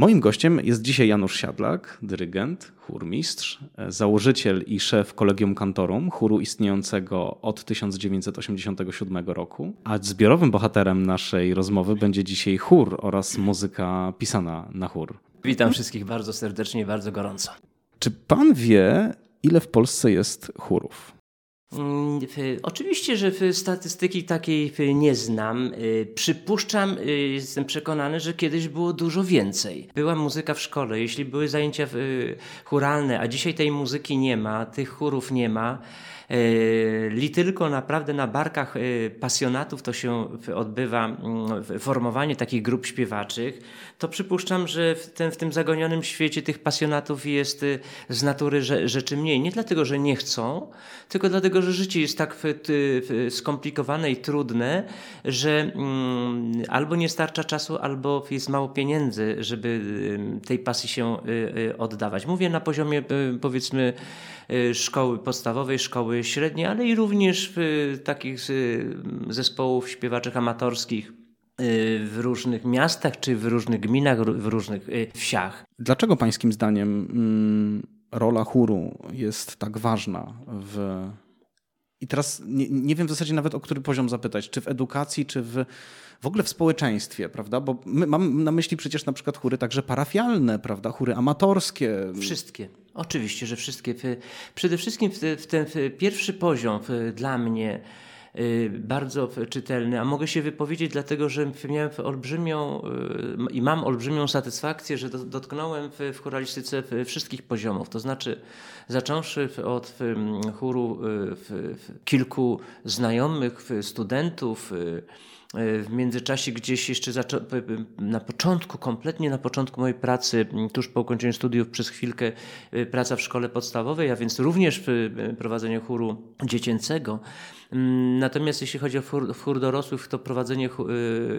Moim gościem jest dzisiaj Janusz Siadlak, dyrygent, chórmistrz, założyciel i szef Kolegium Cantorum, chóru istniejącego od 1987 roku. A zbiorowym bohaterem naszej rozmowy będzie dzisiaj chór oraz muzyka pisana na chór. Witam wszystkich bardzo serdecznie, bardzo gorąco. Czy pan wie, ile w Polsce jest chórów? Mm, oczywiście, że statystyki takiej nie znam. Y, przypuszczam, y, jestem przekonany, że kiedyś było dużo więcej. Była muzyka w szkole, jeśli były zajęcia churalne, a dzisiaj tej muzyki nie ma, tych chórów nie ma. E, li tylko naprawdę na barkach e, pasjonatów to się odbywa mm, formowanie takich grup śpiewaczych, to przypuszczam, że w tym, w tym zagonionym świecie tych pasjonatów jest e, z natury rzeczy mniej. Nie dlatego, że nie chcą, tylko dlatego, że życie jest tak skomplikowane i trudne, że mm, albo nie starcza czasu, albo jest mało pieniędzy, żeby tej pasji się oddawać. Mówię na poziomie powiedzmy szkoły podstawowej, szkoły średniej, ale i również takich y, zespołów śpiewaczych amatorskich y, w różnych miastach czy w różnych gminach, w różnych wsiach. Dlaczego pańskim zdaniem mm, rola chóru jest tak ważna w i teraz nie, nie, wiem w zasadzie nawet o który poziom zapytać, czy w edukacji, czy w, w ogóle w społeczeństwie, prawda? Bo mam na myśli przecież na przykład chóry także parafialne, prawda? Chóry amatorskie. Wszystkie. Oczywiście, że wszystkie. Przede wszystkim w ten pierwszy poziom dla mnie y, bardzo czytelny, a mogę się wypowiedzieć dlatego, że miałem olbrzymią y, i mam olbrzymią satysfakcję, że dotknąłem w choralistyce wszystkich poziomów. To znaczy zacząwszy od chóru y, kilku znajomych, studentów, w międzyczasie gdzieś jeszcze na początku, kompletnie na początku mojej pracy, tuż po ukończeniu studiów, przez chwilkę y, praca w szkole podstawowej, a więc również prowadzenie chóru dziecięcego. Mm, natomiast jeśli chodzi o chór, dorosłych, to prowadzenie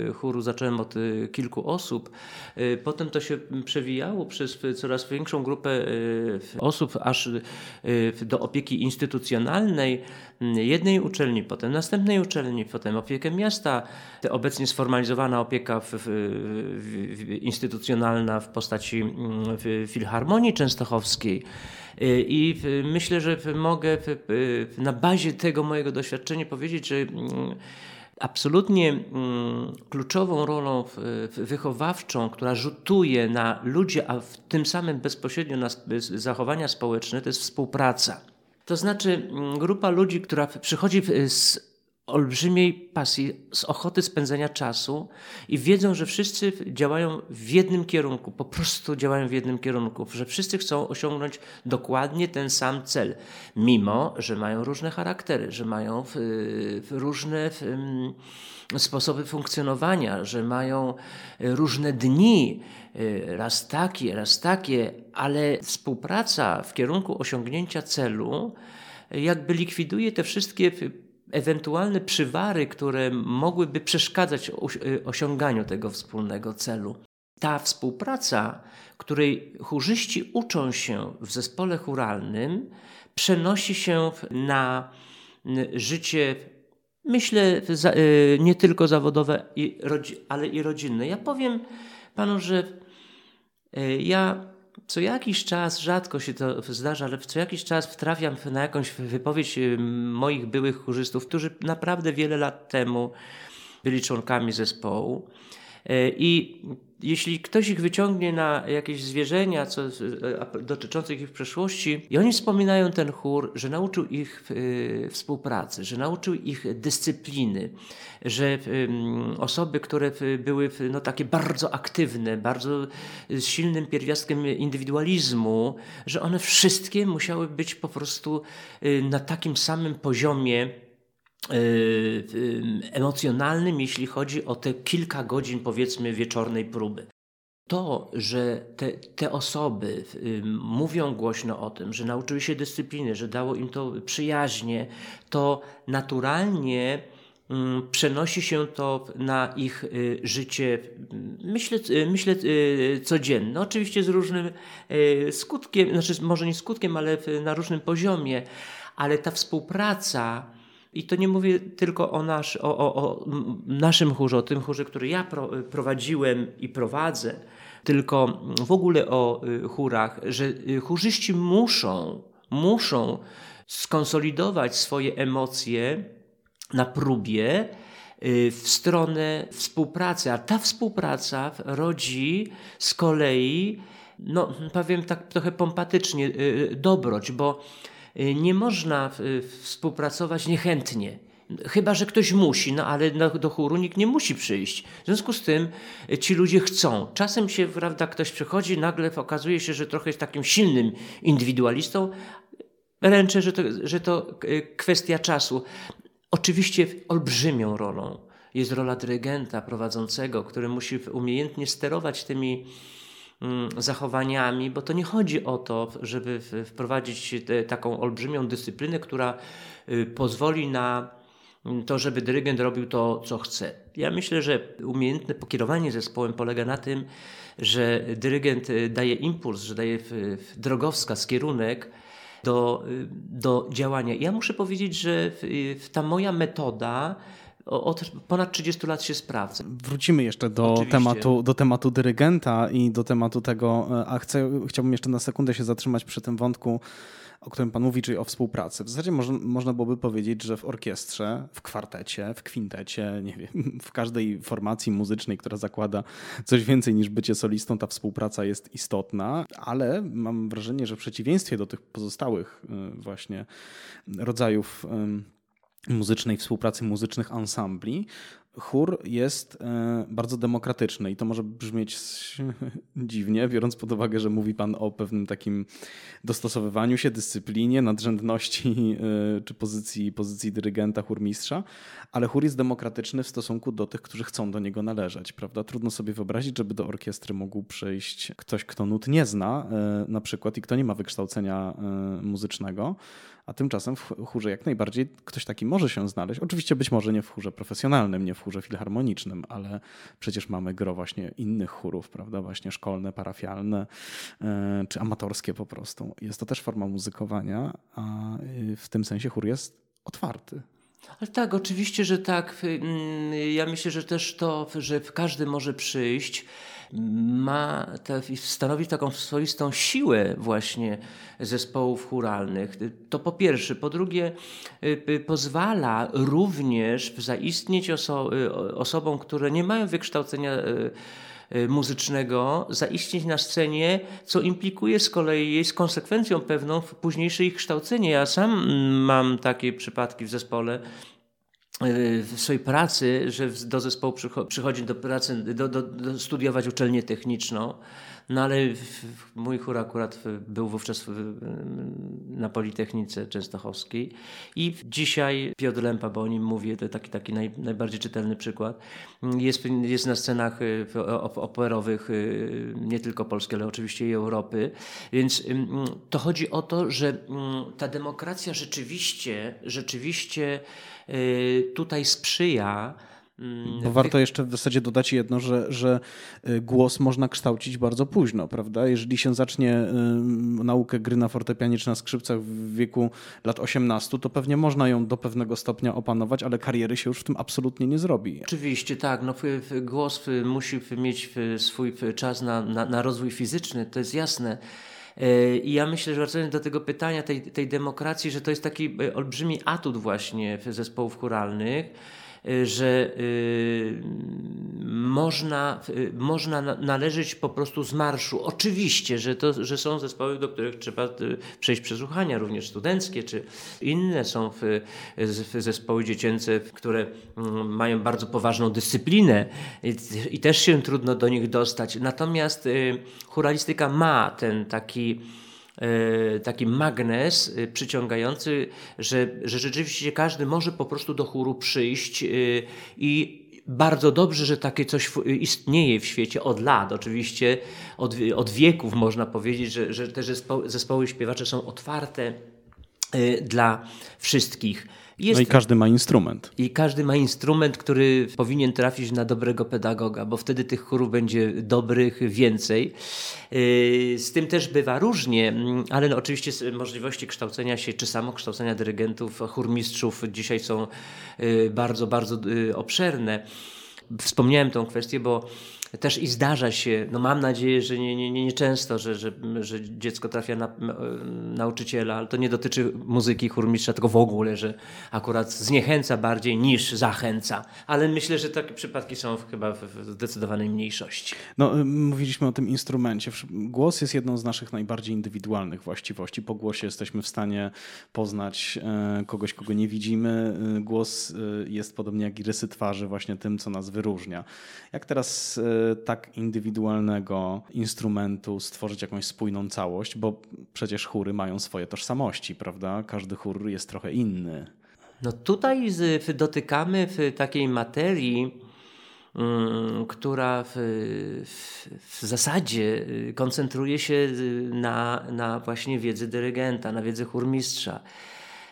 y, chóru zacząłem od y, kilku osób. Potem to się przewijało przez coraz większą grupę osób, aż do opieki instytucjonalnej mm, jednej uczelni, potem następnej uczelni, potem opiekę miasta, obecnie sformalizowana opieka instytucjonalna w postaci mm, Filharmonii Częstochowskiej. Y, I myślę, że mogę na bazie tego mojego doświadczenia powiedzieć, że mm, absolutnie mm, kluczową rolą wychowawczą, która rzutuje na ludzi, a w tym samym bezpośrednio na zachowania społeczne, to jest współpraca. To znaczy grupa ludzi, która przychodzi z olbrzymiej pasji, z ochoty spędzenia czasu i wiedzą, że wszyscy działają w jednym kierunku, po prostu działają w jednym kierunku, że wszyscy chcą osiągnąć dokładnie ten sam cel, mimo że mają różne charaktery, że mają różne sposoby funkcjonowania, że mają różne dni, y, raz takie, raz takie, ale współpraca w kierunku osiągnięcia celu jakby likwiduje te wszystkie ewentualne przywary, które mogłyby przeszkadzać y, osiąganiu tego wspólnego celu. Ta współpraca, której chórzyści uczą się w zespole churalnym, przenosi się na życie, myślę, y, nie tylko zawodowe, ale i rodzinne. Ja powiem panu, że y, ja co jakiś czas, rzadko się to zdarza, ale co jakiś czas wtrafiam na jakąś wypowiedź y, moich byłych chórzystów, którzy naprawdę wiele lat temu byli członkami zespołu. I jeśli ktoś ich wyciągnie na jakieś zwierzenia co, dotyczące ich przeszłości, i oni wspominają ten chór, że nauczył ich y, współpracy, że nauczył ich dyscypliny, że y, osoby, które były no, takie bardzo aktywne, bardzo z silnym pierwiastkiem indywidualizmu, że one wszystkie musiały być po prostu y, na takim samym poziomie Y, y, emocjonalnym, jeśli chodzi o te kilka godzin, powiedzmy, wieczornej próby. To, że te, te osoby y, mówią głośno o tym, że nauczyły się dyscypliny, że dało im to przyjaźnie, to naturalnie mm, przenosi się to na ich życie, myślę, myślę codzienne. Oczywiście z różnym skutkiem, znaczy może nie skutkiem, ale na różnym poziomie, ale ta współpraca i to nie mówię tylko o, nasz, o, o, o naszym chórze, o tym chórze, który ja pro, prowadziłem i prowadzę, tylko w ogóle o y, chórach, że y, chórzyści muszą, muszą skonsolidować swoje emocje na próbie y, w stronę współpracy, a ta współpraca rodzi z kolei, no powiem tak trochę pompatycznie, dobroć, bo nie można y, współpracować niechętnie. Chyba, że ktoś musi, no ale do chóru nikt nie musi przyjść. W związku z tym y, ci ludzie chcą. Czasem się, prawda, ktoś przychodzi, nagle okazuje się, że trochę jest takim silnym indywidualistą. Ręczę, że to, że to kwestia czasu. Oczywiście olbrzymią rolą jest rola dyrygenta prowadzącego, który musi umiejętnie sterować tymi zachowaniami, bo to nie chodzi o to, żeby wprowadzić taką olbrzymią dyscyplinę, która y, pozwoli na mm, to, żeby dyrygent robił to, co chce. Ja myślę, że umiejętne pokierowanie zespołem polega na tym, że dyrygent y, daje impuls, że daje drogowskaz, kierunek do, do działania. Ja muszę powiedzieć, że ta moja metoda od ponad 30 lat się sprawdza. Wrócimy jeszcze do tematu, do tematu dyrygenta i do tematu tego, e, a chcę, chciałbym jeszcze na sekundę się zatrzymać przy tym wątku, o którym Pan mówi, czyli o współpracy. W zasadzie można, można byłoby powiedzieć, że w orkiestrze, w kwartecie, w kwintecie, nie wiem, w każdej formacji muzycznej, która zakłada coś więcej niż bycie solistą, ta współpraca jest istotna, ale mam wrażenie, że w przeciwieństwie do tych pozostałych e, właśnie rodzajów muzycznej współpracy muzycznych ansambli, chór jest e, bardzo demokratyczny i to może brzmieć dziwnie, biorąc pod uwagę, że mówi Pan o pewnym takim dostosowywaniu się, dyscyplinie, nadrzędności e, czy pozycji, pozycji dyrygenta, chórmistrza, ale chór jest demokratyczny w stosunku do tych, którzy chcą do niego należeć. Prawda? Trudno sobie wyobrazić, żeby do orkiestry mógł przyjść ktoś, kto nut nie zna e, na przykład i kto nie ma wykształcenia muzycznego, a tymczasem w chórze jak najbardziej ktoś taki może się znaleźć. Oczywiście być może nie w chórze profesjonalnym, nie w chórze filharmonicznym, ale przecież mamy gro właśnie innych chórów, prawda? Właśnie szkolne, parafialne e, czy amatorskie po prostu. Jest to też forma muzykowania, a y, w tym sensie chór jest otwarty. Ale tak, oczywiście, że tak. Mm, ja myślę, że też to, że każdy może przyjść ma te, stanowi taką swoistą siłę właśnie zespołów churalnych. To po pierwsze. Po drugie, y, y, pozwala również zaistnieć oso y, osobom, które nie mają wykształcenia muzycznego zaistnieć na scenie, co implikuje z kolei jest konsekwencją pewną w późniejsze ich kształcenie. Ja sam mam takie przypadki w zespole, w swojej pracy, że do zespołu przychodzi do pracy, do, do, do studiować uczelnię techniczną, no ale mój chór akurat był wówczas na Politechnice Częstochowskiej i dzisiaj Piotr Lempa, bo o nim mówię, to taki, taki naj, najbardziej czytelny przykład, jest, jest na scenach operowych nie tylko Polski, ale oczywiście i Europy, więc to chodzi o to, że ta demokracja rzeczywiście, rzeczywiście Y, tutaj sprzyja. Mm, Bo warto jeszcze w zasadzie dodać jedno, że, że y, głos można kształcić bardzo późno, prawda? Jeżeli się zacznie y, naukę gry na fortepianie czy na skrzypcach w wieku lat 18, to pewnie można ją do pewnego stopnia opanować, ale kariery się już w tym absolutnie nie zrobi. Oczywiście, tak. No, głos musi mieć swój czas na, na, na rozwój fizyczny, to jest jasne. E, I ja myślę, że wracając do tego pytania, tej, tej demokracji, że to jest taki e, olbrzymi atut właśnie zespołów churalnych, y, że y, można, y, można należeć po prostu z marszu. Oczywiście, że, to, że są zespoły, do których trzeba przejść przesłuchania, również studenckie, czy inne są w, w zespoły dziecięce, które mm, mają bardzo poważną dyscyplinę i, i też się trudno do nich dostać. Natomiast churalistyka ma ten taki taki magnes e, przyciągający, że, że rzeczywiście każdy może po prostu do chóru przyjść e, i bardzo dobrze, że takie coś istnieje w świecie od lat. Oczywiście od, od wieków można powiedzieć, że, że te zespoły, zespoły śpiewacze są otwarte dla wszystkich. Jest, no i każdy ma instrument. I każdy ma instrument, który powinien trafić na dobrego pedagoga, bo wtedy tych chórów będzie dobrych więcej. Yy, z tym też bywa różnie, mm, ale no oczywiście możliwości kształcenia się, czy samokształcenia dyrygentów, chórmistrzów dzisiaj są yy, bardzo, bardzo obszerne. Wspomniałem tą kwestię, bo też i zdarza się, no mam nadzieję, że nie, nie, nie często, że, że, że dziecko trafia na nauczyciela, ale to nie dotyczy muzyki chórmistrza, tylko w ogóle, że akurat zniechęca bardziej niż zachęca. Ale myślę, że takie przypadki są chyba w zdecydowanej mniejszości. No, y, mówiliśmy o tym instrumencie. Głos jest jedną z naszych najbardziej indywidualnych właściwości. Po głosie jesteśmy w stanie poznać e, kogoś, kogo nie widzimy. Y, głos y, jest podobnie jak i rysy twarzy właśnie tym, co nas wyróżnia. Jak teraz tak indywidualnego instrumentu stworzyć jakąś spójną całość, bo przecież chóry mają swoje tożsamości, prawda? Każdy chór jest trochę inny. No tutaj dotykamy w takiej materii, mm, która w, w, w, zasadzie koncentruje się na, na właśnie wiedzy dyrygenta, na wiedzy chórmistrza.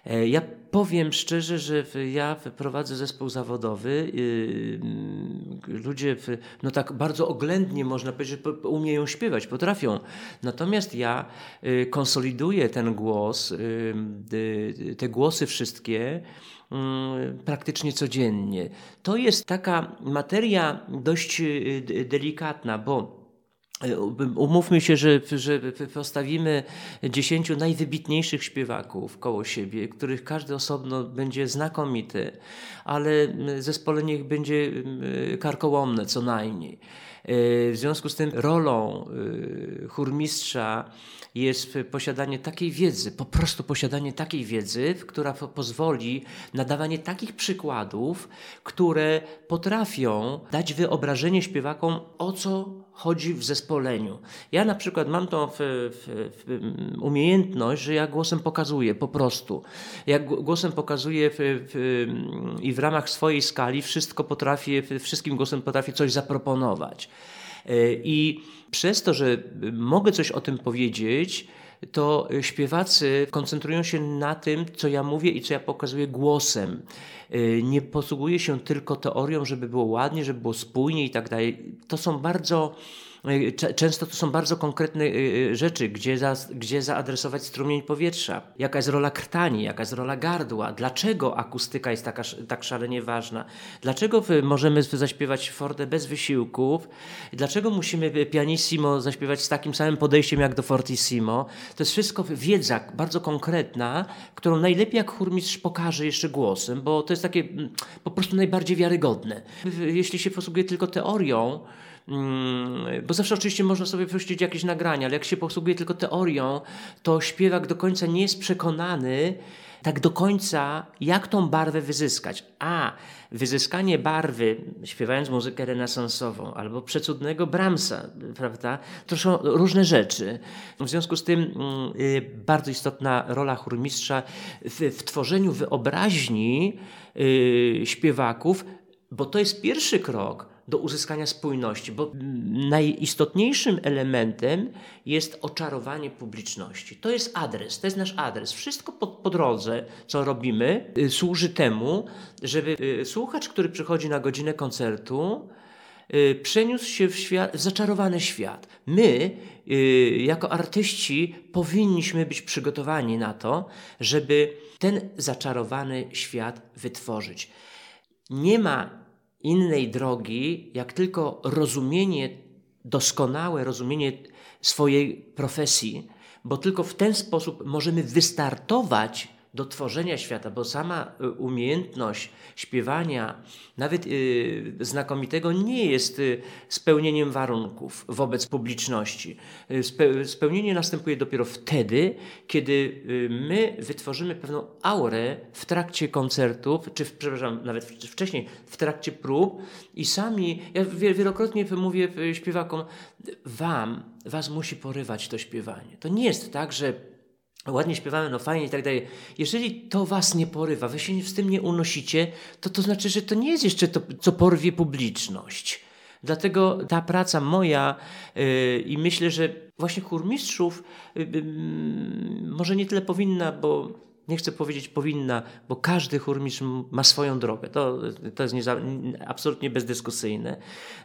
E, ja powiem szczerze, że ja prowadzę zespół zawodowy. Y, mm, ludzie no tak bardzo oględnie można powiedzieć, umieją śpiewać, potrafią. Natomiast ja y, konsoliduję ten głos, y, te głosy wszystkie mm, praktycznie codziennie. To jest taka materia dość delikatna, bo Umówmy się, że, że postawimy dziesięciu najwybitniejszych śpiewaków koło siebie, których każdy osobno będzie znakomity, ale zespolenie ich będzie karkołomne co najmniej. W związku z tym rolą y, chórmistrza jest posiadanie takiej wiedzy, po prostu posiadanie takiej wiedzy, która pozwoli na dawanie takich przykładów, które potrafią dać wyobrażenie śpiewakom, o co chodzi w zespoleniu. Ja na przykład mam tą w, w, w umiejętność, że ja głosem pokazuję po prostu. Ja głosem pokazuję i w ramach swojej skali wszystko potrafię, wszystkim głosem potrafię coś zaproponować. E, I przez to, że mogę coś o tym powiedzieć, to śpiewacy koncentrują się na tym, co ja mówię i co ja pokazuję głosem. E, nie posługuję się tylko teorią, żeby było ładnie, żeby było spójnie i tak dalej. To są bardzo często to są bardzo konkretne e, e, rzeczy, gdzie, za, gdzie zaadresować strumień powietrza, jaka jest rola krtani, jaka jest rola gardła, dlaczego akustyka jest taka, tak szalenie ważna, dlaczego możemy zaśpiewać forte bez wysiłków, dlaczego musimy pianissimo zaśpiewać z takim samym podejściem jak do fortissimo. To jest wszystko wiedza bardzo konkretna, którą najlepiej jak chórmistrz pokaże jeszcze głosem, bo to jest takie po prostu najbardziej wiarygodne. Jeśli się posługuje tylko teorią, Mm, bo zawsze oczywiście można sobie puścić jakieś nagrania, ale jak się posługuje tylko teorią, to śpiewak do końca nie jest przekonany, tak do końca, jak tą barwę wyzyskać. A wyzyskanie barwy, śpiewając muzykę renesansową, albo przecudnego Brahmsa, prawda, to są różne rzeczy. W związku z tym y, bardzo istotna rola chórmistrza w, w tworzeniu wyobraźni y, śpiewaków, bo to jest pierwszy krok do uzyskania spójności, bo najistotniejszym elementem jest oczarowanie publiczności. To jest adres, to jest nasz adres. Wszystko po, po drodze, co robimy, y, służy temu, żeby y, słuchacz, który przychodzi na godzinę koncertu, y, przeniósł się w, świat, w zaczarowany świat. My, jako artyści, powinniśmy być przygotowani na to, żeby ten zaczarowany świat wytworzyć. Nie ma innej drogi, jak tylko rozumienie, doskonałe rozumienie swojej profesji, bo tylko w ten sposób możemy wystartować do tworzenia świata, bo sama y, umiejętność śpiewania, nawet y, znakomitego, nie jest y, spełnieniem warunków wobec publiczności. Spe, spełnienie następuje dopiero wtedy, kiedy my wytworzymy pewną aurę w trakcie koncertów, czy w, przepraszam, nawet wcześniej, w trakcie prób i sami, ja wielokrotnie mówię śpiewakom, wam, was musi porywać to śpiewanie. To nie jest tak, że ładnie śpiewamy, no fajnie i tak dalej. Jeżeli to was nie porywa, wy się z tym nie unosicie, to to znaczy, że to nie jest jeszcze to, co porwie publiczność. Dlatego ta praca moja yy, i myślę, że właśnie chórmistrzów yy, yy, może nie tyle powinna, bo nie chcę powiedzieć powinna, bo każdy chórmistrz ma swoją drogę. To, to jest nieza, absolutnie bezdyskusyjne.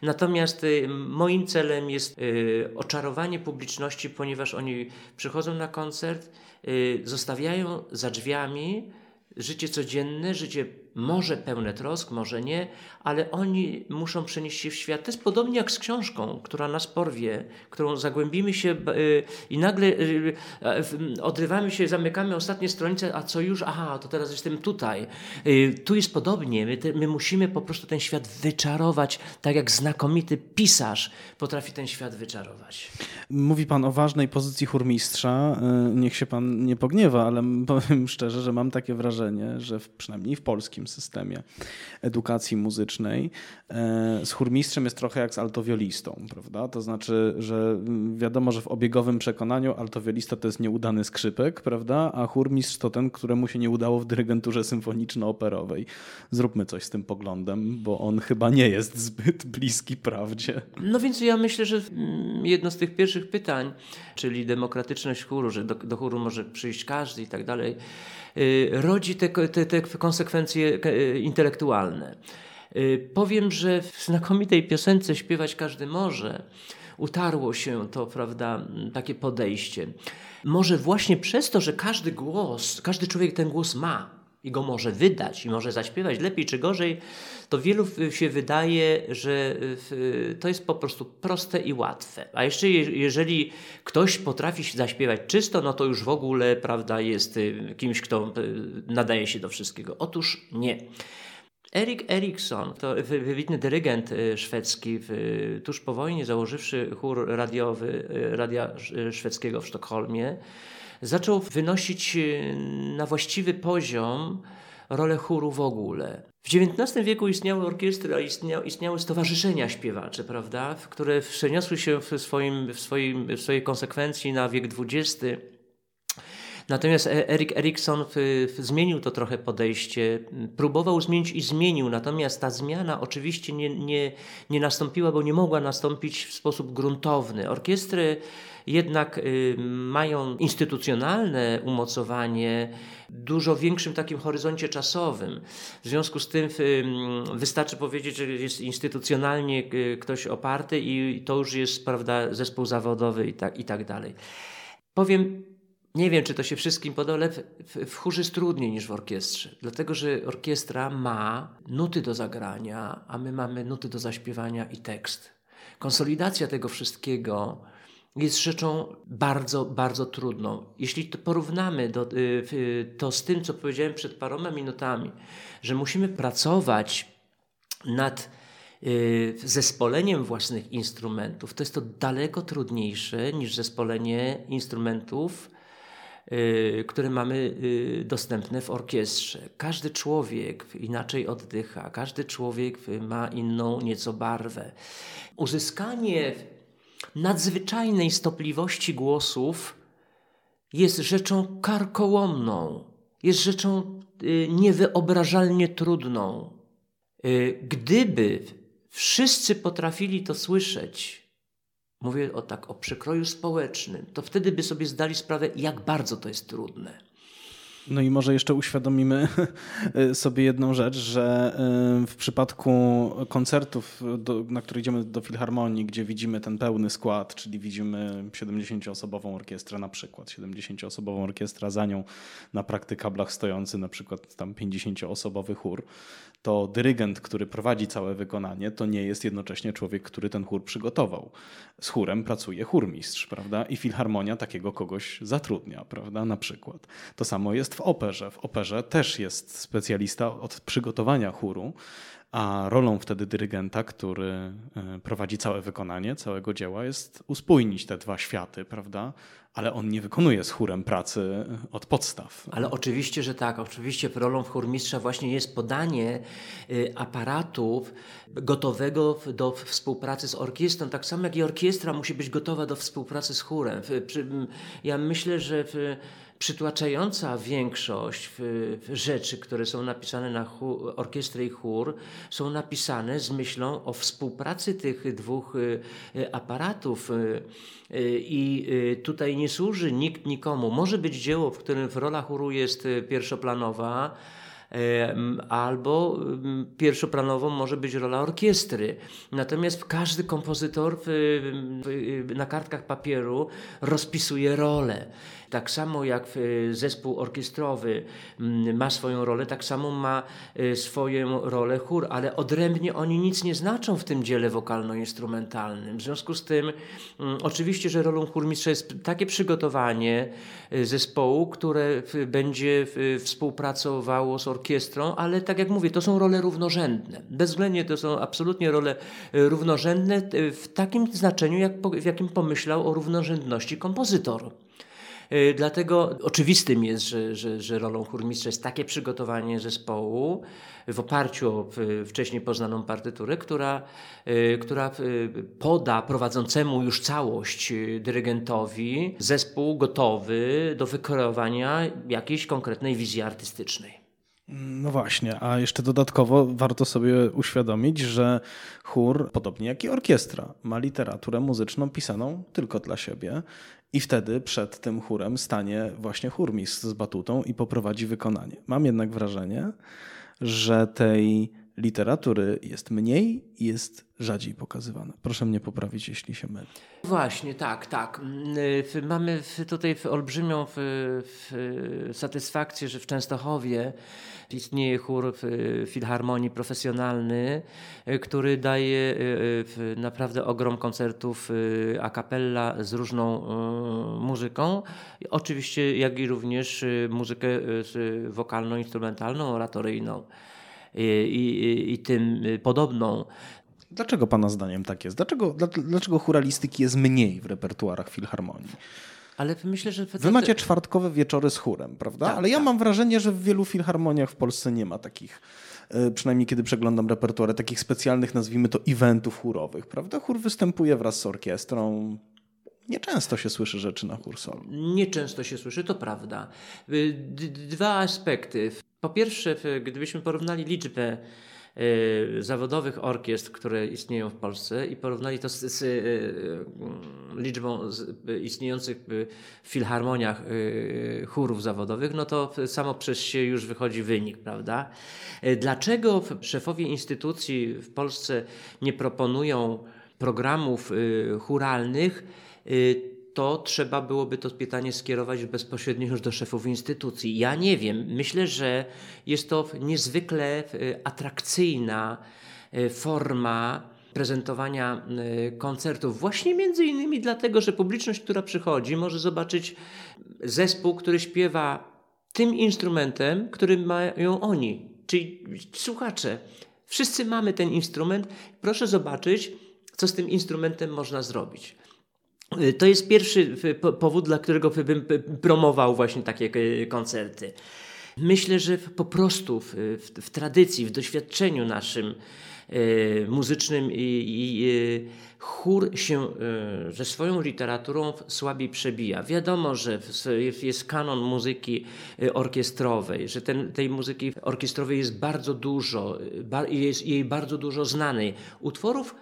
Natomiast y, moim celem jest y, oczarowanie publiczności, ponieważ oni przychodzą na koncert, y, zostawiają za drzwiami życie codzienne, życie może pełne trosk, może nie, ale oni muszą przenieść się w świat. To jest podobnie jak z książką, która nas porwie, którą zagłębimy się y, i nagle y, y, odrywamy się, zamykamy ostatnie stronice, a co już? Aha, to teraz jestem tutaj. Tu jest podobnie. My, my musimy po prostu ten świat wyczarować, tak jak znakomity pisarz potrafi ten świat wyczarować. Mówi pan o ważnej pozycji chórmistrza. Niech się pan nie pogniewa, ale powiem szczerze, że mam takie wrażenie, że w, przynajmniej w polskim systemie edukacji muzycznej. E, z chórmistrzem jest trochę jak z altowiolistą, prawda? To znaczy, że wiadomo, że w obiegowym przekonaniu altowiolista to jest nieudany skrzypek, prawda? A chórmistrz to ten, któremu się nie udało w dyrygenturze symfoniczno-operowej. Zróbmy coś z tym poglądem, bo on chyba nie jest zbyt bliski prawdzie. No więc ja myślę, że jedno z tych pierwszych pytań, czyli demokratyczność chóru, że do, do chóru może przyjść każdy i tak dalej, rodzi te, te, te konsekwencje E, intelektualne. E, powiem, że w znakomitej piosence śpiewać każdy może. Utarło się to, prawda, takie podejście. Może właśnie przez to, że każdy głos, każdy człowiek ten głos ma i go może wydać i może zaśpiewać lepiej czy gorzej, to wielu się wydaje, że to jest po prostu proste i łatwe. A jeszcze jeżeli ktoś potrafi zaśpiewać czysto, no to już w ogóle prawda, jest y, kimś, kto y, nadaje się do wszystkiego. Otóż nie. Erik Erikson, to wybitny dyrygent y, szwedzki, tuż po wojnie założywszy chór radiowy Radia Szwedzkiego w Sztokholmie, zaczął wynosić na właściwy poziom rolę chóru w ogóle. W XIX wieku istniały orkiestry, a istniały, istniały stowarzyszenia śpiewacze, prawda, które przeniosły się w, swoim, w, swoim, w swojej konsekwencji na wiek XX. Natomiast e- Erik Erikson zmienił to trochę podejście, próbował zmienić i zmienił, natomiast ta zmiana oczywiście nie, nie, nie nastąpiła, bo nie mogła nastąpić w sposób gruntowny. Orkiestry jednak y, mają instytucjonalne umocowanie dużo większym takim horyzoncie czasowym. W związku z tym y, wystarczy powiedzieć, że jest instytucjonalnie y, ktoś oparty i to już jest prawda, zespół zawodowy i tak, i tak dalej. Powiem nie wiem, czy to się wszystkim podoba, ale w, w, chórze jest trudniej niż w orkiestrze. Dlatego, że orkiestra ma nuty do zagrania, a my mamy nuty do zaśpiewania i tekst. Konsolidacja tego wszystkiego jest rzeczą bardzo, bardzo trudną. Jeśli to porównamy do, y, to z tym, co powiedziałem przed paroma minutami, że musimy pracować nad y, zespoleniem własnych instrumentów, to jest to daleko trudniejsze niż zespolenie instrumentów, które mamy dostępne w orkiestrze. Każdy człowiek inaczej oddycha, każdy człowiek ma inną nieco barwę. Uzyskanie nadzwyczajnej stopliwości głosów jest rzeczą karkołomną, jest rzeczą y, niewyobrażalnie trudną. Y, gdyby wszyscy potrafili to słyszeć, mówię o tak, o przekroju społecznym, to wtedy by sobie zdali sprawę, jak bardzo to jest trudne. No i może jeszcze uświadomimy sobie jedną rzecz, że y, w przypadku koncertów, do, na które idziemy do Filharmonii, gdzie widzimy ten pełny skład, czyli widzimy 70-osobową orkiestrę na przykład, 70-osobową orkiestrę, za nią na praktykablach stojący na przykład tam 50-osobowy chór, to dyrygent, który prowadzi całe wykonanie, to nie jest jednocześnie człowiek, który ten chór przygotował. Z chórem pracuje chórmistrz, prawda? I Filharmonia takiego kogoś zatrudnia, prawda? Na przykład. To samo jest w operze. W operze też jest specjalista od przygotowania chóru, a rolą wtedy dyrygenta, który e, prowadzi całe wykonanie całego dzieła, jest uspójnić te dwa światy, prawda? Ale on nie wykonuje z chórem pracy od podstaw. Ale oczywiście, że tak. Oczywiście rolą chórmistrza właśnie jest podanie y, aparatów gotowego do współpracy z orkiestrą. Tak samo jak i orkiestra musi być gotowa do współpracy z chórem. Ja myślę, że przytłaczająca większość rzeczy, które są napisane na orkiestrę i chór, są napisane z myślą o współpracy tych dwóch y, y, aparatów. Y, I tutaj nie służy nikt nikomu. Może być dzieło, w którym rola chóru jest pierwszoplanowa, albo pierwszoplanową może być rola orkiestry. Natomiast każdy kompozytor na kartkach papieru rozpisuje rolę. Tak samo jak zespół orkiestrowy mm, ma swoją rolę, tak samo ma y, swoją rolę chór, ale odrębnie oni nic nie znaczą w tym dziele wokalno-instrumentalnym. W związku z tym, mm, oczywiście, że rolą chórmistrza jest takie przygotowanie y, zespołu, które będzie współpracowało z orkiestrą, ale tak jak mówię, to są role równorzędne. Bezwzględnie to są absolutnie role równorzędne w takim znaczeniu, jak, w jakim pomyślał o równorzędności kompozytor. Y, dlatego oczywistym jest, że, że, że rolą chórmistrza jest takie przygotowanie zespołu w oparciu o wcześniej poznaną partyturę, która, y, która y, poda prowadzącemu już całość dyrygentowi zespół gotowy do wykreowania jakiejś konkretnej wizji artystycznej. No właśnie, a jeszcze dodatkowo warto sobie uświadomić, że chór, podobnie jak i orkiestra, ma literaturę muzyczną pisaną tylko dla siebie i wtedy przed tym chórem stanie właśnie chórmistrz z batutą i poprowadzi wykonanie. Mam jednak wrażenie, że tej literatury jest mniej i jest rzadziej pokazywane. Proszę mnie poprawić, jeśli się mylę. Właśnie, tak, tak. Mamy tutaj olbrzymią satysfakcję, że w Częstochowie istnieje chór filharmonii profesjonalny, który daje y, naprawdę ogrom koncertów a cappella z różną muzyką. Oczywiście, jak i również muzykę wokalno-instrumentalną, oratoryjną i, i, i tym podobną. Dlaczego Pana zdaniem tak jest? Dlaczego, dlaczego churalistyki jest mniej w repertuarach filharmonii? Ale myślę, że. Wy macie czwartkowe wieczory z chórem, prawda? Tak, Ale ja tak. mam wrażenie, że w wielu filharmoniach w Polsce nie ma takich, e, przynajmniej kiedy przeglądam repertuary, takich specjalnych, nazwijmy to, eventów chórowych, prawda? Chór występuje wraz z orkiestrą. Nieczęsto się słyszy rzeczy na chór solo. Nieczęsto się słyszy, to prawda. Y, dwa aspekty. Po pierwsze, gdybyśmy porównali liczbę y, zawodowych orkiestr, które istnieją w Polsce i porównali to z, z y, liczbą istniejących w filharmoniach chórów zawodowych, no to samo przez się już wychodzi wynik, prawda? Dlaczego szefowie instytucji w Polsce nie proponują programów churalnych? To trzeba byłoby to pytanie skierować bezpośrednio już do szefów instytucji. Ja nie wiem. Myślę, że jest to niezwykle e, atrakcyjna e, forma prezentowania koncertów, właśnie między innymi dlatego, że publiczność, która przychodzi, może zobaczyć zespół, który śpiewa tym instrumentem, który mają oni, czyli słuchacze. Wszyscy mamy ten instrument. Proszę zobaczyć, co z tym instrumentem można zrobić. Y, to jest pierwszy powód, dla którego bym promował właśnie takie y, koncerty. Myślę, że po prostu w, w, w tradycji, w doświadczeniu naszym y, muzycznym i, i chór się ze swoją literaturą słabiej przebija. Wiadomo, że jest kanon muzyki orkiestrowej, że ten, tej muzyki orkiestrowej jest bardzo dużo, jest jej bardzo dużo znanej. Utworów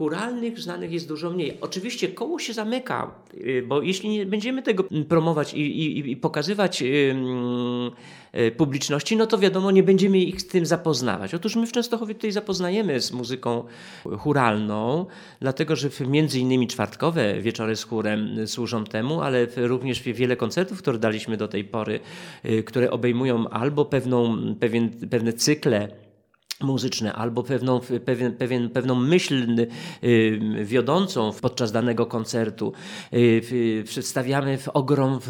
churalnych znanych jest dużo mniej. Oczywiście koło się zamyka, y, bo jeśli nie będziemy tego promować i, i, i pokazywać yy, publiczności, no to wiadomo, nie będziemy ich z tym zapoznawać. Otóż my w Częstochowie tutaj zapoznajemy z muzyką churalną, dlatego że między innymi czwartkowe wieczory z chórem służą temu, ale również wiele koncertów, które daliśmy do tej pory, które obejmują albo pewną, pewien, pewne cykle muzyczne albo pewną, pewien, pewien, pewną myśl y, wiodącą podczas danego koncertu. Y, przedstawiamy w ogrom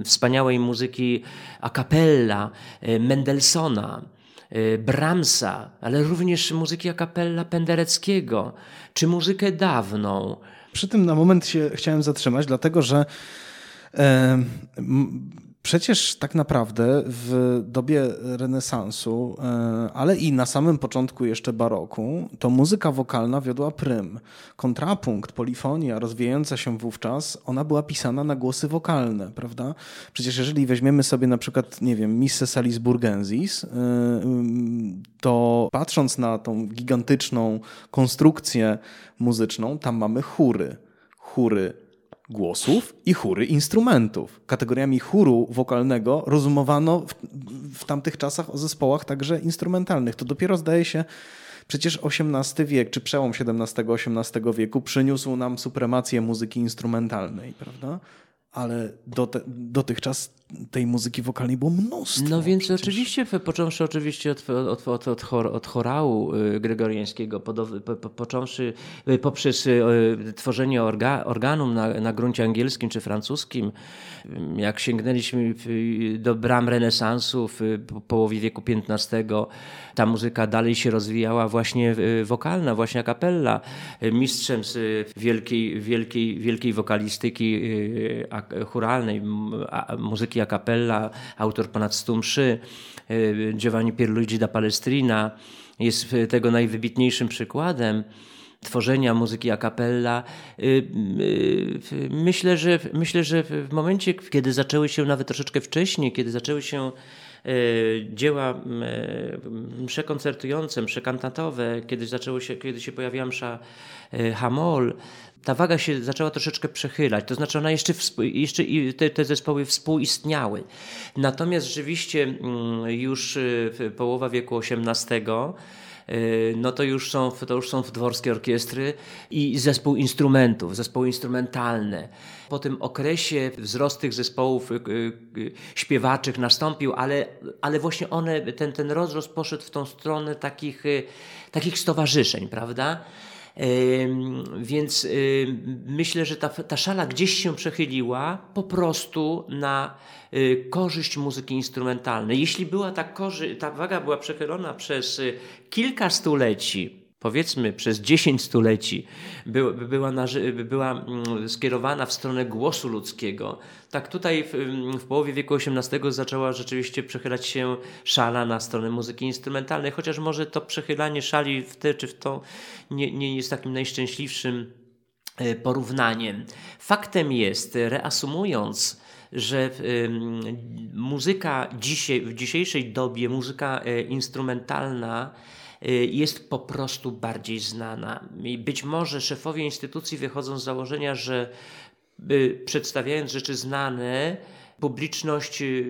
y, wspaniałej muzyki a cappella, Mendelssohna, Brahmsa, ale również muzyki a cappella Pendereckiego, czy muzykę dawną. Przy tym na moment się chciałem zatrzymać, dlatego że e, Przecież tak naprawdę w dobie renesansu, e, ale i na samym początku jeszcze baroku, to muzyka wokalna wiodła prym. Kontrapunkt, polifonia rozwijająca się wówczas, ona była pisana na głosy wokalne, prawda? Przecież jeżeli weźmiemy sobie na przykład, nie wiem, Misse Salisburgensis, e, to patrząc na tą gigantyczną konstrukcję muzyczną, tam mamy chóry. Chóry głosów i chóry instrumentów. Kategoriami chóru wokalnego rozumowano w, w tamtych czasach o zespołach także instrumentalnych. To dopiero zdaje się Przecież XVIII wiek, czy przełom XVII-XVIII wieku przyniósł nam supremację muzyki instrumentalnej, prawda? ale do te, dotychczas tej muzyki wokalnej było mnóstwo. No więc przecież. oczywiście, począwszy oczywiście od, od, od, od, chor, od chorału y, gregoriańskiego, po, po, począwszy y, poprzez y, tworzenie orga, organum na, na gruncie angielskim czy francuskim, jak sięgnęliśmy do bram renesansu w połowie wieku XV, ta muzyka dalej się rozwijała właśnie wokalna, właśnie a capella. Mistrzem z wielkiej, wielkiej, wielkiej wokalistyki churalnej, muzyki a cappella, autor ponad 100 mszy, y, Giovanni Pierluigi da Palestrina jest tego najwybitniejszym przykładem tworzenia muzyki a cappella. Y, y, myślę, że, myślę, że w momencie, kiedy zaczęły się nawet troszeczkę wcześniej, kiedy zaczęły się dzieła msze koncertujące, msze kantatowe, kiedy zaczęło się, kiedy się pojawiła msza Hamol, ta waga się zaczęła troszeczkę przechylać. To znaczy, ona jeszcze, jeszcze te, te zespoły współistniały. Natomiast rzeczywiście mm, już y, połowa wieku XVIII y, no to już są, to już są dworskie orkiestry i zespół instrumentów, zespoły instrumentalne. Po tym okresie wzrost tych zespołów y, śpiewaczych nastąpił, ale, ale właśnie one, ten, ten rozrost poszedł w tą stronę takich, takich stowarzyszeń, prawda? Więc myślę, że ta, ta szala gdzieś się przechyliła po prostu na y, korzyść muzyki instrumentalnej. Jeśli była ta, ta waga była przechylona przez y, kilka stuleci, powiedzmy przez 10 stuleci była, była mm, skierowana w stronę głosu ludzkiego, tak tutaj w, w, połowie wieku XVIII zaczęła rzeczywiście przechylać się szala na stronę muzyki instrumentalnej, chociaż może to przechylanie szali w te czy w to nie, nie jest takim najszczęśliwszym e, porównaniem. Faktem jest, reasumując, że muzyka dzisiaj, w dzisiejszej dobie, muzyka e, instrumentalna, jest po prostu bardziej znana. I być może szefowie instytucji wychodzą z założenia, że y, przedstawiając rzeczy znane, publiczność y,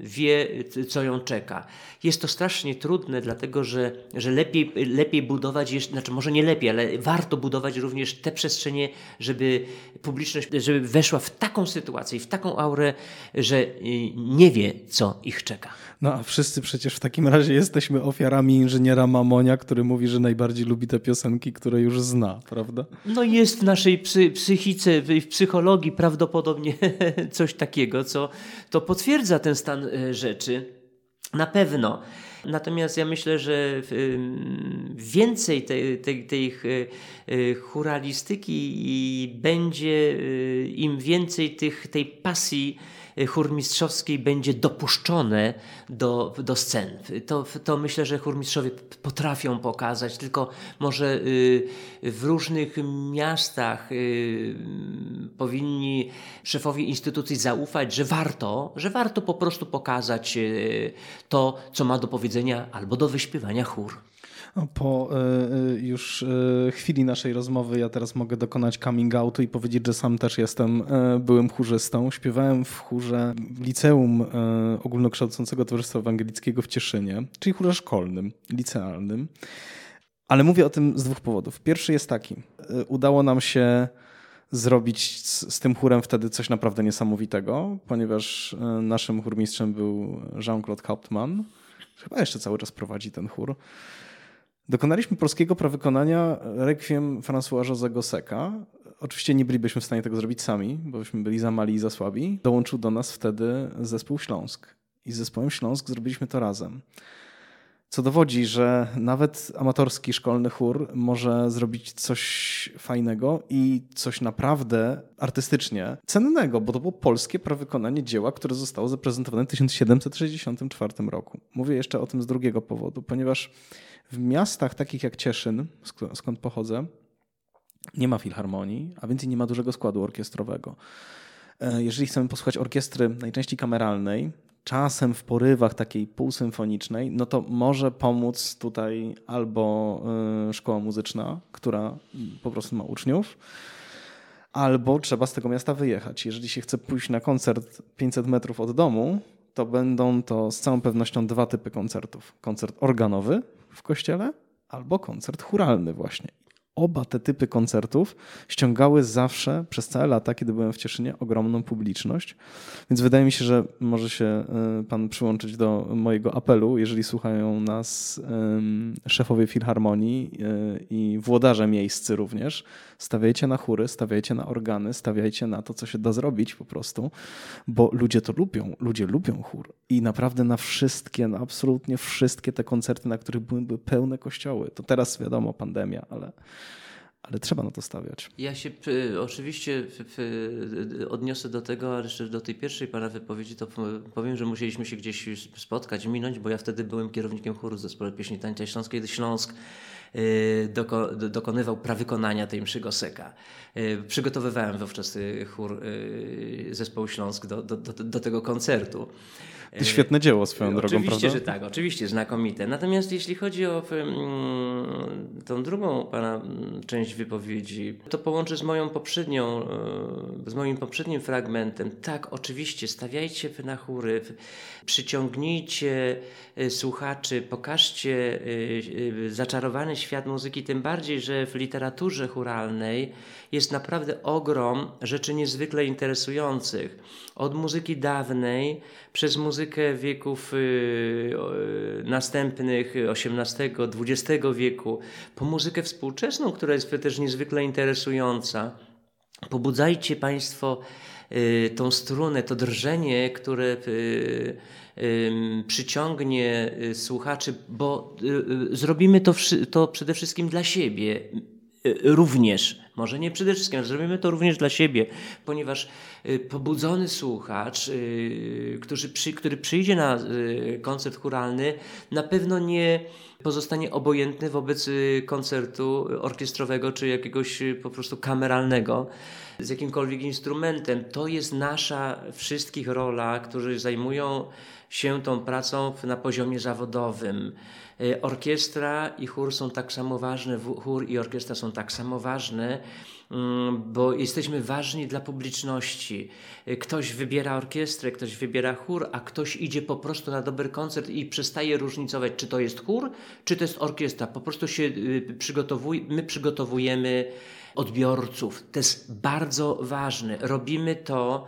wie, co ją czeka. Jest to strasznie trudne, dlatego że, że lepiej, lepiej budować, znaczy może nie lepiej, ale warto budować również te przestrzenie, żeby publiczność żeby weszła w taką sytuację, w taką aurę, że nie wie, co ich czeka. No a wszyscy przecież w takim razie jesteśmy ofiarami inżyniera Mamonia, który mówi, że najbardziej lubi te piosenki, które już zna, prawda? No jest w naszej psy, psychice, w psychologii prawdopodobnie coś takiego, co to potwierdza ten stan e, rzeczy. Na pewno. Natomiast ja myślę, że więcej tej, tej, tej będzie, e, im więcej tych, tej pasji chórmistrzowskiej będzie dopuszczone do, do scen. To, to myślę, że chórmistrzowie potrafią pokazać, tylko może y, w różnych miastach y, powinni szefowie instytucji zaufać, że warto, że warto po prostu pokazać y, to, co ma do powiedzenia albo do wyśpiewania chór. Po y, już y, chwili naszej rozmowy ja teraz mogę dokonać coming outu i powiedzieć, że sam też jestem byłym chórzystą. Śpiewałem w chórze w liceum ogólnokształcącego towarzystwa ewangelickiego w Cieszynie, czyli chórze szkolnym, licealnym. Ale mówię o tym z dwóch powodów. Pierwszy jest taki. Udało nam się zrobić z, z, tym chórem wtedy coś naprawdę niesamowitego, ponieważ naszym chórmistrzem był Jean-Claude Hauptmann, chyba jeszcze cały czas prowadzi ten chór, dokonaliśmy polskiego prawykonania Requiem François José Gosseka. Oczywiście nie bylibyśmy w stanie tego zrobić sami, bo byśmy byli za mali i za słabi. Dołączył do nas wtedy zespół Śląsk. I z zespołem Śląsk zrobiliśmy to razem. Co dowodzi, że nawet amatorski szkolny chór może zrobić coś fajnego i coś naprawdę artystycznie cennego, bo to było polskie prawykonanie dzieła, które zostało zaprezentowane w 1764 roku. Mówię jeszcze o tym z drugiego powodu, ponieważ w miastach takich jak Cieszyn, skąd pochodzę, nie ma filharmonii, a więc nie ma dużego składu orkiestrowego. E, jeżeli chcemy posłuchać orkiestry najczęściej kameralnej, czasem w porywach takiej półsymfonicznej, no to może pomóc tutaj albo y, szkoła muzyczna, która po prostu ma uczniów, albo trzeba z tego miasta wyjechać. Jeżeli się chce pójść na koncert 500 metrów od domu, to będą to z całą pewnością dwa typy koncertów. Koncert organowy w kościele albo koncert churalny właśnie oba te typy koncertów ściągały zawsze przez całe lata, kiedy byłem w Cieszynie, ogromną publiczność. Więc wydaje mi się, że może się y, pan przyłączyć do mojego apelu, jeżeli słuchają nas szefowie filharmonii y, i włodarze miejscy również. Stawiajcie na chóry, stawiajcie na organy, stawiajcie na to, co się da zrobić po prostu, bo ludzie to lubią. Ludzie lubią chór. I naprawdę na wszystkie, na absolutnie wszystkie te koncerty, na których były pełne kościoły. To teraz wiadomo, pandemia, ale ale trzeba na to stawiać. Ja się oczywiście odniosę do tego, ale jeszcze do tej pierwszej pana wypowiedzi, to powiem, że musieliśmy się gdzieś spotkać, minąć, bo ja wtedy byłem kierownikiem chóru zespołu pieśni tańca śląskiej Śląsk y, doko, dokonywał prawykonania tej mszy Goseka. Y, przygotowywałem wówczas chór y, zespołu Śląsk do, do, do, do tego koncertu. To świetne dzieło swoją drogą, oczywiście, prawda? Oczywiście, że tak, oczywiście, znakomite. Natomiast jeśli chodzi o um, tą drugą pana część wypowiedzi, to połączę z moją poprzednią, e, z moim poprzednim fragmentem. Tak, oczywiście, stawiajcie na chóry, przyciągnijcie e, słuchaczy, pokażcie zaczarowany świat muzyki, tym bardziej, że w literaturze churalnej jest naprawdę ogrom rzeczy niezwykle interesujących. Od muzyki dawnej, przez muzykę wieków y, następnych, XVIII, XX wieku, po muzykę współczesną, która jest też niezwykle interesująca. Pobudzajcie Państwo y, tą strunę, to drżenie, które y, przyciągnie słuchaczy, bo zrobimy to, to przede wszystkim dla siebie również, może nie przede wszystkim, ale zrobimy to również dla siebie, ponieważ y, pobudzony słuchacz, y, który, który przyjdzie na y, koncert churalny, na pewno nie pozostanie obojętny wobec koncertu orkiestrowego czy jakiegoś po prostu kameralnego z jakimkolwiek instrumentem. To jest nasza wszystkich rola, którzy zajmują się tą pracą na poziomie zawodowym. E, orkiestra i chór są tak samo ważne, chór i orkiestra są tak samo ważne, mm, bo jesteśmy ważni dla publiczności. Ktoś wybiera orkiestrę, ktoś wybiera chór, a ktoś idzie po prostu na dobry koncert i przestaje różnicować, czy to jest chór, czy to jest orkiestra. Po prostu się y, przygotowuje, my przygotowujemy odbiorców. To jest bardzo ważne. Robimy to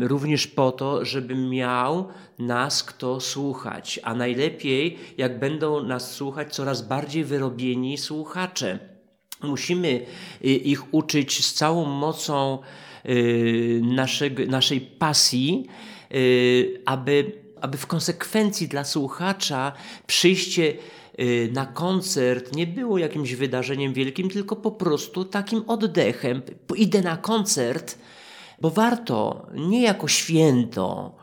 również po to, żeby miał nas kto słuchać, a najlepiej, jak będą nas słuchać coraz bardziej wyrobieni słuchacze. Musimy y, ich uczyć z całą mocą y, naszego, naszej pasji, aby, aby w konsekwencji dla słuchacza przyjście na koncert nie było jakimś wydarzeniem wielkim, tylko po prostu takim oddechem. Idę na koncert, bo warto, nie jako święto.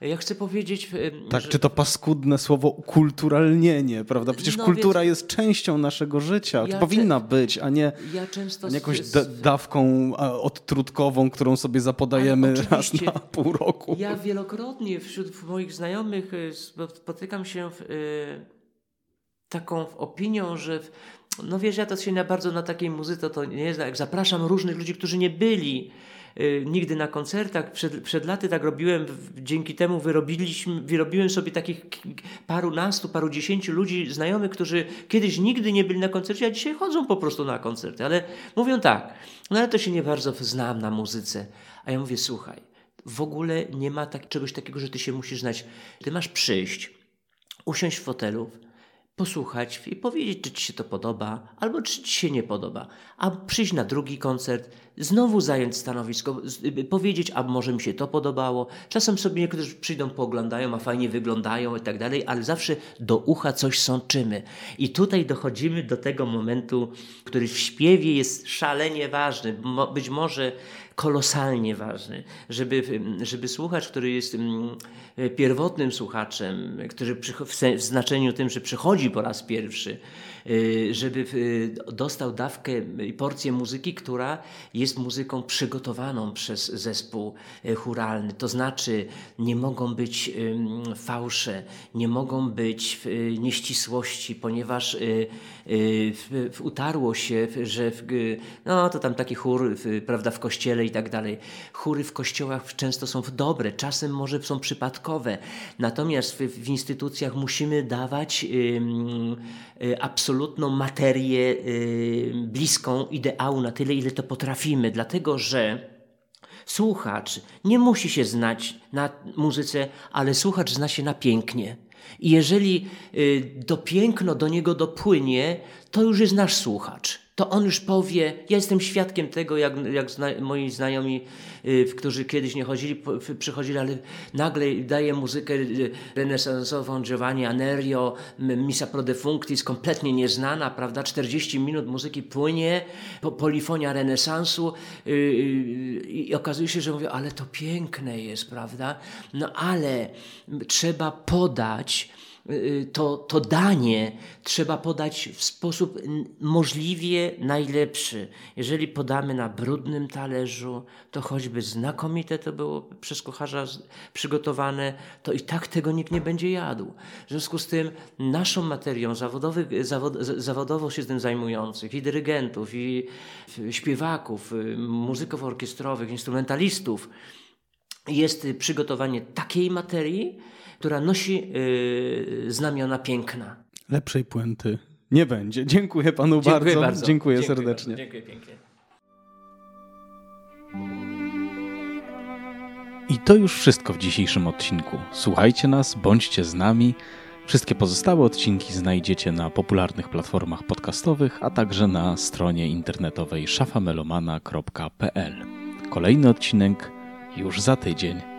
Ja chcę powiedzieć. Y, tak, że... czy to paskudne słowo ukulturalnienie, prawda? Przecież no, kultura więc... jest częścią naszego życia. Ja to powinna być, a nie, ja a nie jakąś dawką odtrutkową, którą sobie zapodajemy raz na pół roku. Ja wielokrotnie wśród moich znajomych y, spotykam się w taką opinią, że no wiesz, ja to się na bardzo na takiej muzyce to nie znam. Jak zapraszam różnych ludzi, którzy nie byli y, nigdy na koncertach. Przed, przed laty tak robiłem, dzięki temu wyrobiliśmy, wyrobiłem sobie takich paru nastu, paru dziesięciu ludzi, znajomych, którzy kiedyś nigdy nie byli na koncercie, a dzisiaj chodzą po prostu na koncerty. Ale mówią tak, no ale to się nie bardzo znam na muzyce. A ja mówię, słuchaj, w ogóle nie ma tak, czegoś takiego, że ty się musisz znać. Ty masz przyjść usiąść w fotelu, posłuchać i powiedzieć, czy ci się to podoba, albo czy ci się nie podoba. A przyjść na drugi koncert, znowu zająć stanowisko, y, powiedzieć, a może mi się to podobało. Czasem sobie niektórzy przyjdą, pooglądają, a fajnie wyglądają i tak dalej, ale zawsze do ucha coś sączymy. I tutaj dochodzimy do tego momentu, który w śpiewie jest szalenie ważny. Być może kolosalnie ważny, żeby, żeby słuchacz, który jest pierwotnym słuchaczem, który w znaczeniu tym, że przychodzi po raz pierwszy, żeby dostał dawkę i porcję muzyki, która jest muzyką przygotowaną przez zespół y, churalny. To znaczy, nie mogą być fałsze, nie mogą być y, nieścisłości, ponieważ utarło się, że no to tam taki chór, prawda, w kościele i tak dalej. Chóry w kościołach często są dobre, czasem może są przypadkowe. Natomiast w, w instytucjach musimy dawać y, y, absolutną materię y, bliską ideału na tyle, ile to potrafimy. Dlatego, że słuchacz nie musi się znać na muzyce, ale słuchacz zna się na pięknie. I jeżeli to piękno do niego dopłynie, to już jest nasz słuchacz to on już powie, ja jestem świadkiem tego, jak, jak zna, moi znajomi, y, którzy kiedyś nie chodzili, po, przychodzili, ale nagle daje muzykę y, renesansową Giovanni Anerio, Misa Pro Defunctis, kompletnie nieznana, prawda, 40 minut muzyki płynie, po, polifonia renesansu y, y, i okazuje się, że mówię, ale to piękne jest, prawda, no ale trzeba podać, to, to danie trzeba podać w sposób możliwie najlepszy. Jeżeli podamy na brudnym talerzu, to choćby znakomite to było przez kucharza przygotowane, to i tak tego nikt nie będzie jadł. W związku z tym naszą materią zawodowych, zawod, zawodowo się tym zajmujących, i dyrygentów, i śpiewaków, y, muzyków orkiestrowych, instrumentalistów, jest przygotowanie takiej materii, która nosi yy, znamiona piękna. Lepszej puenty nie będzie. Dziękuję panu Dziękuję bardzo. bardzo. Dziękuję, Dziękuję serdecznie. Bardzo. Dziękuję pięknie. I to już wszystko w dzisiejszym odcinku. Słuchajcie nas, bądźcie z nami. Wszystkie pozostałe odcinki znajdziecie na popularnych platformach podcastowych, a także na stronie internetowej szafamelomana.pl. Kolejny odcinek już za tydzień.